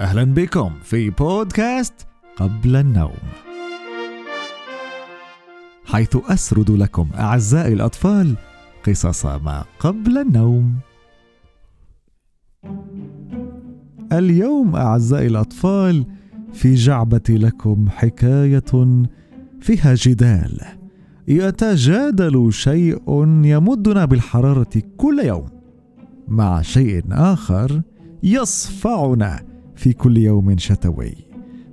أهلا بكم في بودكاست قبل النوم. حيث أسرد لكم أعزائي الأطفال قصص ما قبل النوم. اليوم أعزائي الأطفال في جعبتي لكم حكاية فيها جدال. يتجادل شيء يمدنا بالحرارة كل يوم. مع شيء آخر يصفعنا في كل يوم شتوي.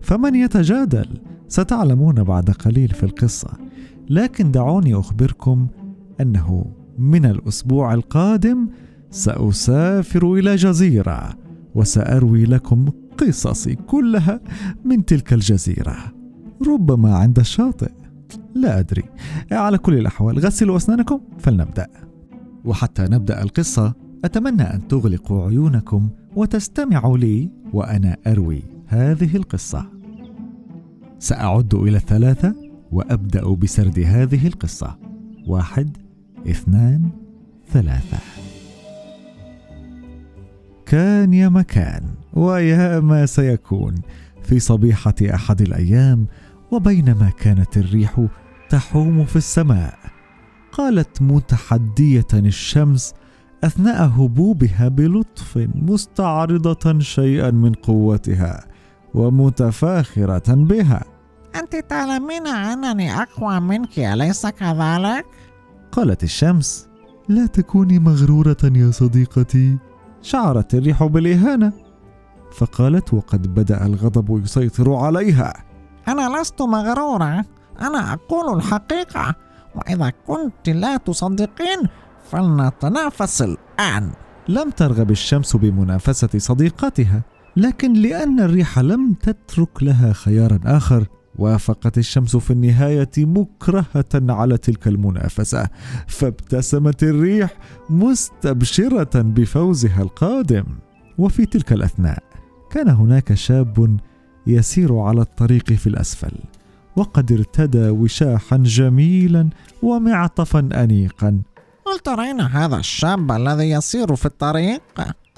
فمن يتجادل ستعلمون بعد قليل في القصة. لكن دعوني أخبركم أنه من الأسبوع القادم سأسافر إلى جزيرة وسأروي لكم قصصي كلها من تلك الجزيرة. ربما عند الشاطئ. لا أدري. على كل الأحوال غسلوا أسنانكم فلنبدأ. وحتى نبدأ القصة أتمنى أن تغلقوا عيونكم وتستمعوا لي وأنا أروي هذه القصة. سأعد إلى الثلاثة وأبدأ بسرد هذه القصة. واحد اثنان ثلاثة. كان يا مكان ويا ما سيكون في صبيحة أحد الأيام وبينما كانت الريح تحوم في السماء قالت متحدية الشمس أثناء هبوبها بلطف مستعرضة شيئا من قوتها ومتفاخرة بها. أنت تعلمين أنني أقوى منك أليس كذلك؟ قالت الشمس. لا تكوني مغرورة يا صديقتي شعرت الريح بالإهانة. فقالت وقد بدأ الغضب يسيطر عليها. أنا لست مغرورة أنا أقول الحقيقة. وإذا كنت لا تصدقين فلنتنافس الآن. لم ترغب الشمس بمنافسة صديقتها لكن لأن الريح لم تترك لها خيارا آخر وافقت الشمس في النهاية مكرهة على تلك المنافسة. فابتسمت الريح مستبشرة بفوزها القادم. وفي تلك الأثناء كان هناك شاب يسير على الطريق في الأسفل وقد ارتدى وشاحا جميلا ومعطفا انيقا. هل ترين هذا الشاب الذي يسير في الطريق؟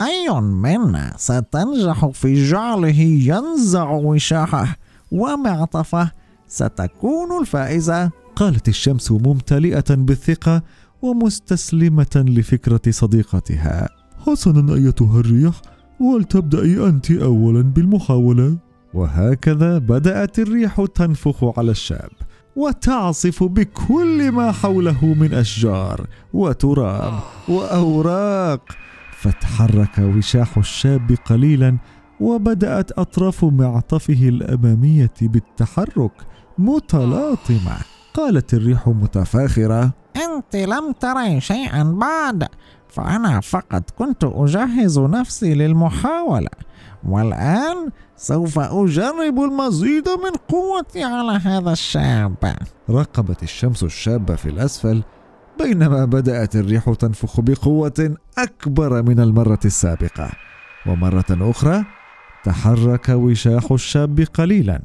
أي منا ستنجح في جعله ينزع وشاحه ومعطفه. ستكون الفائزة. قالت الشمس ممتلئة بالثقة ومستسلمة لفكرة صديقتها. حسنا أيتها الريح ولتبدأي أنت اولا بالمحاولة. وهكذا بدأت الريح تنفخ على الشاب. وتعصف بكل ما حوله من أشجار وتراب وأوراق. فتحرك وشاح الشاب قليلا وبدأت أطراف معطفه الأمامية بالتحرك متلاطمة. قالت الريح متفاخرة. أنت لم تري شيئا بعد. فأنا فقط كنت أجهز نفسي للمحاولة والآن سوف أجرب المزيد من قوتي على هذا الشاب. راقبت الشمس الشاب في الأسفل بينما بدأت الريح تنفخ بقوة أكبر من المرة السابقة. ومرة أخرى تحرك وشاح الشاب قليلا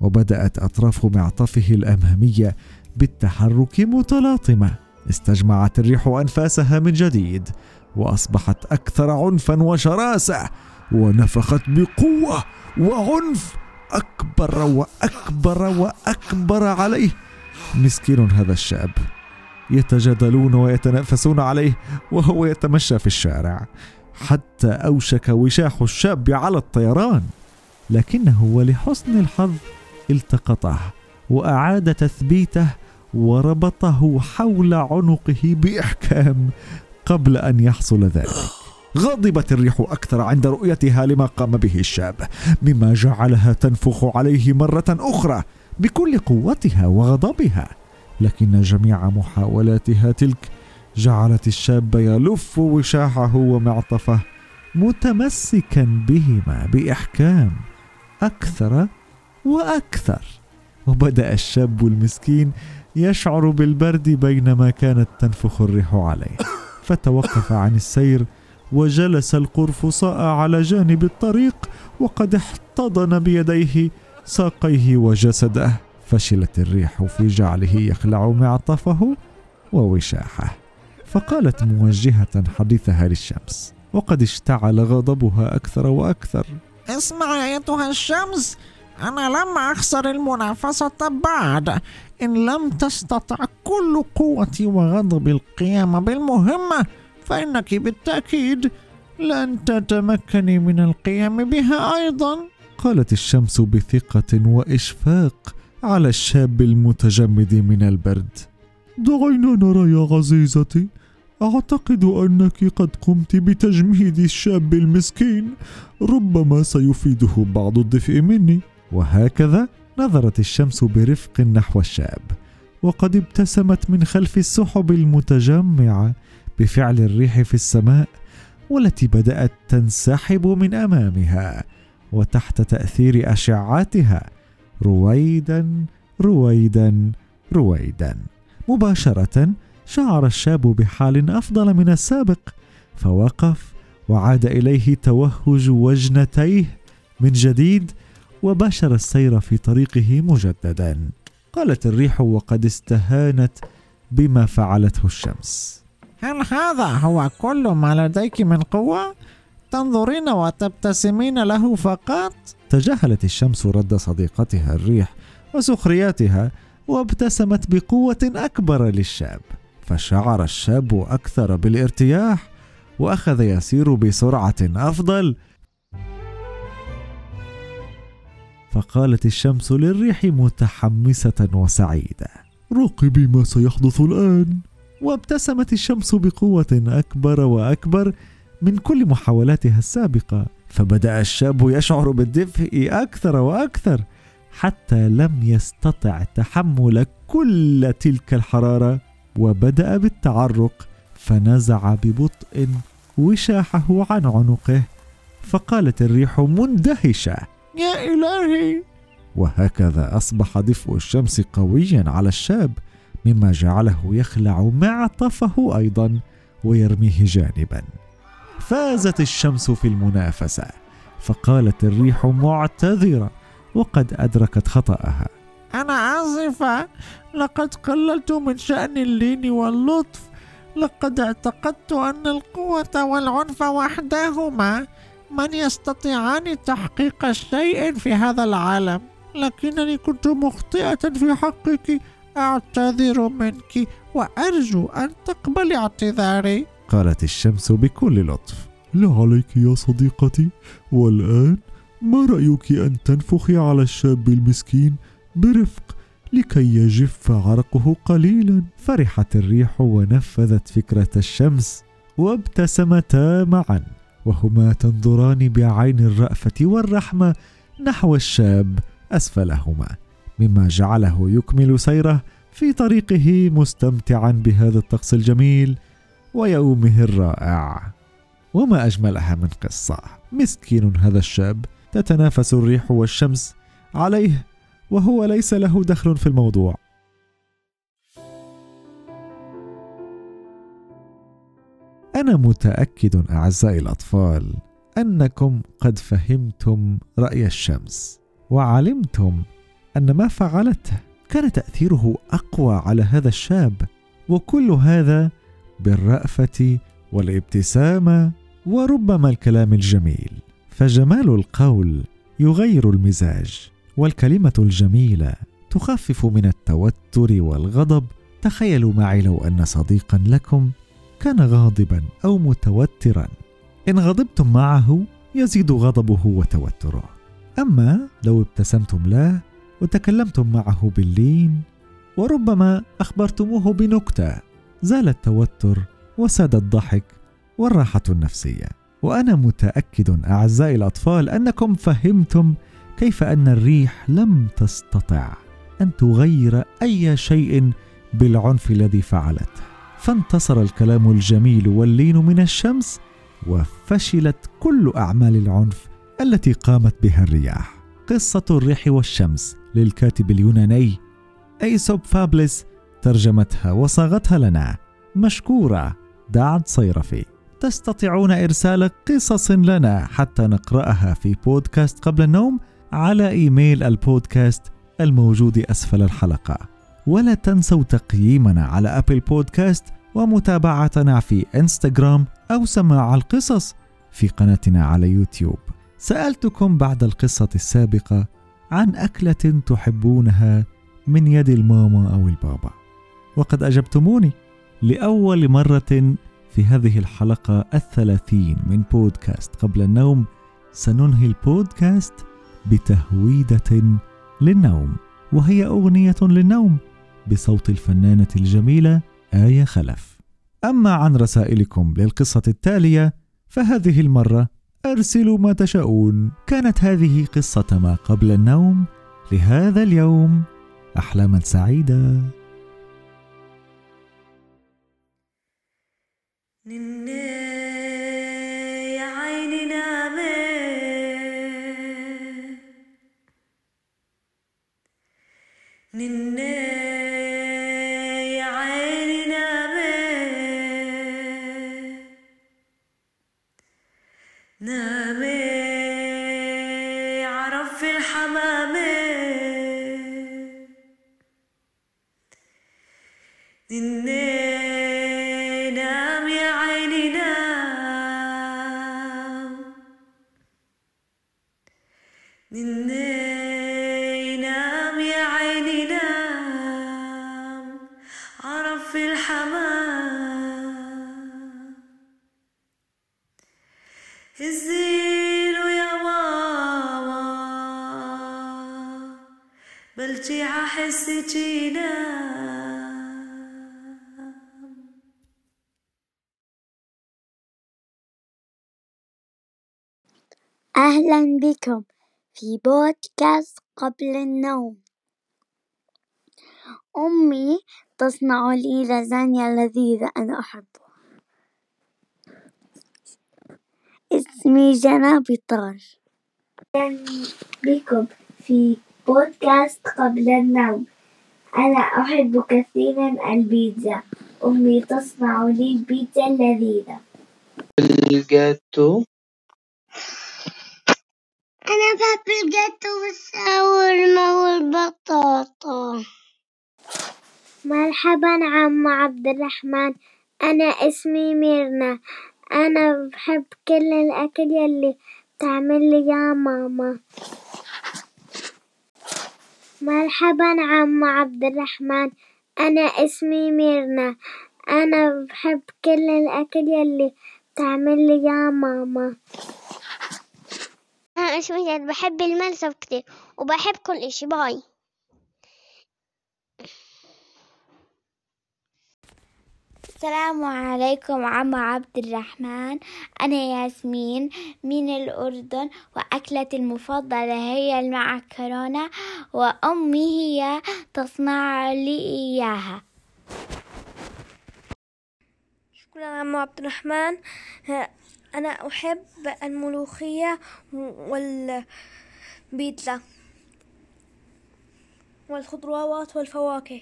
وبدأت أطراف معطفه الأمامية بالتحرك متلاطمة. استجمعت الريح أنفاسها من جديد وأصبحت أكثر عنفا وشراسة ونفخت بقوة وعنف أكبر وأكبر وأكبر عليه. مسكين هذا الشاب يتجادلون ويتنافسون عليه وهو يتمشى في الشارع حتى أوشك وشاح الشاب على الطيران. لكنه ولحسن الحظ التقطه وأعاد تثبيته وربطه حول عنقه بإحكام قبل أن يحصل ذلك. غضبت الريح أكثر عند رؤيتها لما قام به الشاب مما جعلها تنفخ عليه مرة أخرى بكل قوتها وغضبها. لكن جميع محاولاتها تلك جعلت الشاب يلف وشاحه ومعطفه متمسكا بهما بإحكام أكثر وأكثر. وبدأ الشاب المسكين يشعر بالبرد بينما كانت تنفخ الريح عليه. فتوقف عن السير وجلس القرفصاء على جانب الطريق وقد احتضن بيديه ساقيه وجسده. فشلت الريح في جعله يخلع معطفه ووشاحه. فقالت موجهة حديثها للشمس وقد اشتعل غضبها أكثر وأكثر. اسمع أيتها الشمس أنا لم أخسر المنافسة بعد. إن لم تستطع كل قوتي وغضبي القيام بالمهمة فإنك بالتأكيد لن تتمكني من القيام بها أيضا. قالت الشمس بثقة وإشفاق على الشاب المتجمد من البرد. دعينا نرى يا عزيزتي أعتقد أنك قد قمت بتجميد الشاب المسكين ربما سيفيده بعض الدفء مني. وهكذا نظرت الشمس برفق نحو الشاب وقد ابتسمت من خلف السحب المتجمعة بفعل الريح في السماء والتي بدأت تنسحب من أمامها وتحت تأثير أشعاتها. رويدا رويدا رويدا. مباشرة شعر الشاب بحال أفضل من السابق فوقف وعاد إليه توهج وجنتيه من جديد وباشر السير في طريقه مجددا قالت الريح وقد استهانت بما فعلته الشمس هل هذا هو كل ما لديك من قوة؟ تنظرين وتبتسمين له فقط؟ تجاهلت الشمس رد صديقتها الريح وسخرياتها وابتسمت بقوة أكبر للشاب فشعر الشاب أكثر بالارتياح وأخذ يسير بسرعة أفضل فقالت الشمس للريح متحمسة وسعيدة. راقبي ما سيحدث الآن. وابتسمت الشمس بقوة أكبر وأكبر من كل محاولاتها السابقة. فبدأ الشاب يشعر بالدفء أكثر وأكثر حتى لم يستطع تحمل كل تلك الحرارة. وبدأ بالتعرق فنزع ببطء وشاحه عن عنقه. فقالت الريح مندهشة. يا إلهي. وهكذا أصبح دفء الشمس قويا على الشاب مما جعله يخلع معطفه أيضا ويرميه جانبا. فازت الشمس في المنافسة فقالت الريح معتذرة وقد أدركت خطأها. أنا آسفة. لقد قللت من شأن اللين واللطف. لقد اعتقدت أن القوة والعنف وحدهما. من يستطيعان تحقيق شيء في هذا العالم لكنني كنت مخطئة في حقك أعتذر منك وأرجو أن تقبلي اعتذاري. قالت الشمس بكل لطف. لا عليك يا صديقتي والآن ما رأيك أن تنفخي على الشاب المسكين برفق لكي يجف عرقه قليلا؟ فرحت الريح ونفذت فكرة الشمس وابتسمتا معا. وهما تنظران بعين الرأفة والرحمة نحو الشاب أسفلهما مما جعله يكمل سيره في طريقه مستمتعا بهذا الطقس الجميل ويومه الرائع. وما أجملها من قصة. مسكين هذا الشاب تتنافس الريح والشمس عليه وهو ليس له دخل في الموضوع. أنا متأكد أعزائي الأطفال أنكم قد فهمتم رأي الشمس وعلمتم أن ما فعلته كان تأثيره أقوى على هذا الشاب وكل هذا بالرأفة والابتسامة وربما الكلام الجميل. فجمال القول يغير المزاج والكلمة الجميلة تخفف من التوتر والغضب. تخيلوا معي لو أن صديقا لكم كان غاضبا أو متوترا. إن غضبتم معه يزيد غضبه وتوتره. أما لو ابتسمتم له وتكلمتم معه باللين وربما أخبرتموه بنكتة زال التوتر وساد الضحك والراحة النفسية. وأنا متأكد أعزائي الأطفال أنكم فهمتم كيف أن الريح لم تستطع أن تغير أي شيء بالعنف الذي فعلته. فانتصر الكلام الجميل واللين من الشمس وفشلت كل أعمال العنف التي قامت بها الرياح. قصة الريح والشمس للكاتب اليوناني أيسوب فابلس ترجمتها وصاغتها لنا مشكورة دعد صيرفي. تستطيعون إرسال قصص لنا حتى نقرأها في بودكاست قبل النوم على إيميل البودكاست الموجود أسفل الحلقة. ولا تنسوا تقييمنا على أبل بودكاست ومتابعتنا في إنستغرام أو سماع القصص في قناتنا على يوتيوب. سألتكم بعد القصة السابقة عن أكلة تحبونها من يد الماما أو البابا. وقد أجبتموني لأول مرة في هذه الحلقة الثلاثين من بودكاست. قبل النوم سننهي البودكاست بتهويدة للنوم وهي أغنية للنوم. بصوت الفنانة الجميلة آية خلف. أما عن رسائلكم للقصة التالية فهذه المرة أرسلوا ما تشاءون. كانت هذه قصة ما قبل النوم لهذا اليوم. احلاما سعيدة. dinle أهلا بكم في بودكاست قبل النوم. أمي تصنع لي لازانيا لذيذة أنا أحبها. اسمي جنى بطار أهلا بكم في بودكاست قبل النوم. أنا أحب كثيرا البيتزا. أمي تصنع لي البيتزا اللذيذة الجاتو. أنا بحب الجاتو والشاورما والبطاطا مرحبا عم عبد الرحمن. أنا اسمي ميرنا. أنا بحب كل الأكل يلي بتعمل لي يا ماما. مرحبا عم عبد الرحمن. أنا اسمي ميرنا. أنا بحب كل الأكل يلي بتعمل لي يا ماما. أنا اسمي زياد بحب الملسف كتير وبحب كل إشي. باي. السلام عليكم عم عبد الرحمن. أنا ياسمين من الأردن وأكلتي المفضلة هي المعكرونة وأمي هي تصنع لي إياها. شكرا عم عبد الرحمن. أنا أحب الملوخية والبيتزا والخضروات والفواكه.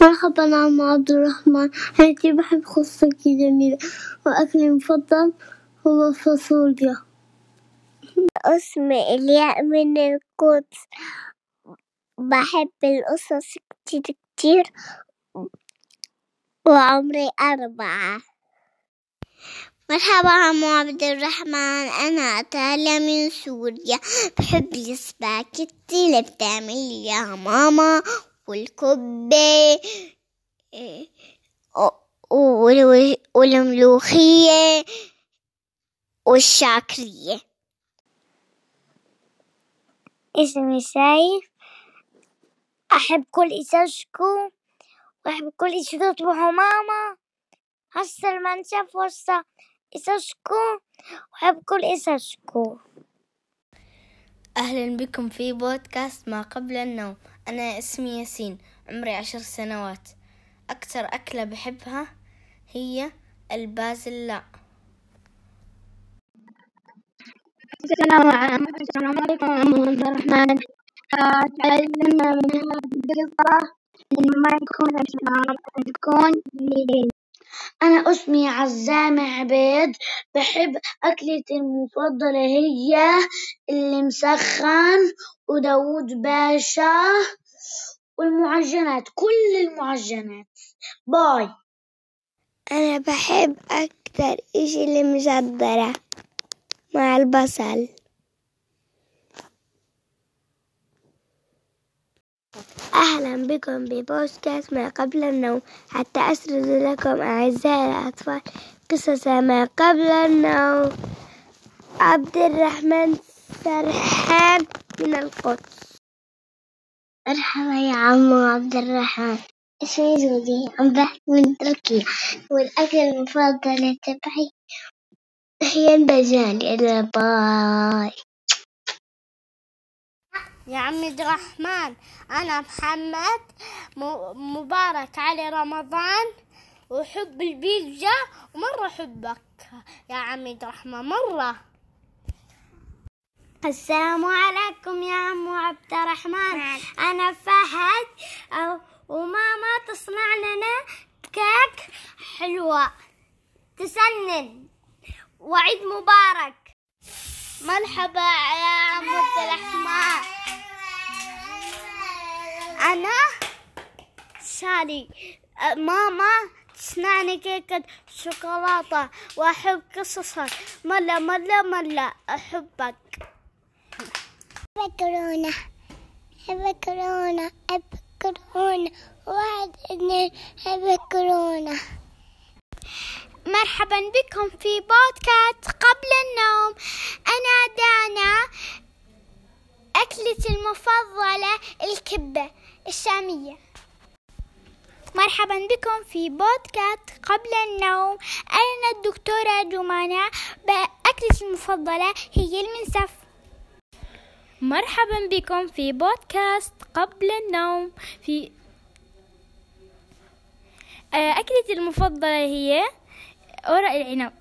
مرحبا عم عبد الرحمن. هاتي بحب خصك جميلة وأكلي المفضل هو فاصوليا. اسمي إلياء من القدس. بحب القصص كتير كتير وعمري أربعة. مرحبا عمو عبد الرحمن. أنا تاليا من سوريا. بحب السباكيتي اللي بتعمل يا ماما والكبة وال- والملوخية والشاكرية. اسمي سايف. أحب كل إساشكو وأحب كل إشي تطبخه ماما. هسه المنشف وهسه إساشكو وأحب كل إساشكو أهلا بكم في بودكاست ما قبل النوم. أنا اسمي ياسين عمري عشر سنوات. أكثر أكلة بحبها هي البازلاء السلام عليكم السلام عليكم عمو عبد الرحمن. تعلمنا من هذه القصة إن ما يكون أسماء تكون ليل أنا أسمي عزام عبيد بحب أكلتي المفضلة هي المسخن وداود باشا والمعجنات كل المعجنات. باي. أنا بحب أكتر إشي المجدرة مع البصل. أهلا بكم ببودكاست ما قبل النوم. حتى أسرد لكم أعزائي الأطفال قصص ما قبل النوم. عبد الرحمن سرحان من القدس. مرحبا يا عمو عبد الرحمن. اسمي زودي عم بحكي من تركيا. والأكل المفضل تبعي هي البجان يلا باي. يا عمي الرحمن أنا محمد مبارك علي رمضان وحب البيتزا ومرة أحبك يا عمي الرحمن مرة. السلام عليكم يا عمو عبد الرحمن. أنا فهد وماما تصنع لنا كيك حلوة. تسنن وعيد مبارك. مرحبا يا عم عبد الرحمن. أنا سالي ماما تصنعني كيكة شوكولاتة وأحب قصصك. مرة مرة مرة أحبك. أحب كورونا أحب كورونا أحب كورونا واحد اثنين أحب كورونا مرحبا بكم في بودكاست قبل النوم. أنا دانا أكلتي المفضلة الكبة الشامية. مرحبا بكم في بودكاست قبل النوم. أنا الدكتورة جمانة. أكلتي المفضلة هي المنسف. مرحبا بكم في بودكاست قبل النوم. في آه، أكلتي المفضلة هي ورق العنب.